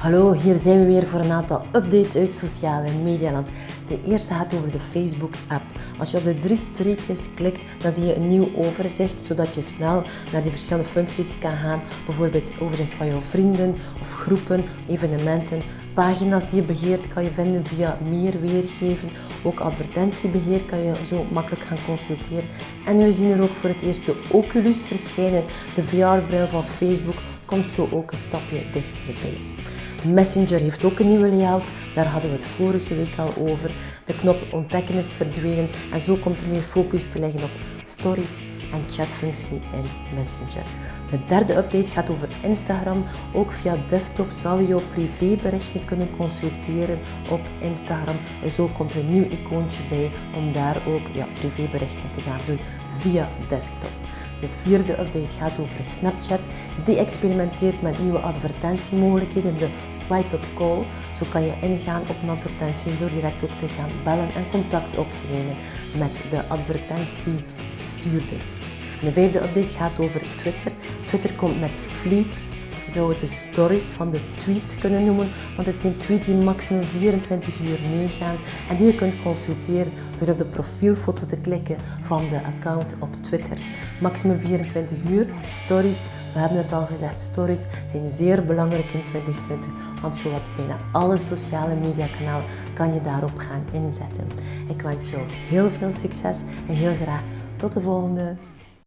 Hallo, hier zijn we weer voor een aantal updates uit sociale media. De eerste gaat over de Facebook-app. Als je op de drie streepjes klikt, dan zie je een nieuw overzicht, zodat je snel naar die verschillende functies kan gaan. Bijvoorbeeld overzicht van jouw vrienden of groepen, evenementen, pagina's die je beheert kan je vinden via meer weergeven. Ook advertentiebeheer kan je zo makkelijk gaan consulteren. En we zien er ook voor het eerst de Oculus verschijnen. De VR-bril van Facebook komt zo ook een stapje dichterbij. Messenger heeft ook een nieuwe layout, daar hadden we het vorige week al over. De knop ontdekken is verdwenen en zo komt er meer focus te leggen op stories en chatfunctie in Messenger. De derde update gaat over Instagram. Ook via desktop zal je jouw privéberichten kunnen consulteren op Instagram. En zo komt er een nieuw icoontje bij om daar ook ja, privéberichten te gaan doen via desktop. De vierde update gaat over Snapchat. Die experimenteert met nieuwe advertentiemogelijkheden, de swipe-up call. Zo kan je ingaan op een advertentie door direct ook te gaan bellen en contact op te nemen met de advertentiestuurder. de vijfde update gaat over Twitter. Twitter komt met fleets zou het de stories van de tweets kunnen noemen, want het zijn tweets die maximum 24 uur meegaan en die je kunt consulteren door op de profielfoto te klikken van de account op Twitter. Maximum 24 uur. Stories, we hebben het al gezegd, stories zijn zeer belangrijk in 2020, want zowat bijna alle sociale mediakanalen kan je daarop gaan inzetten. Ik wens jou heel veel succes en heel graag tot de volgende.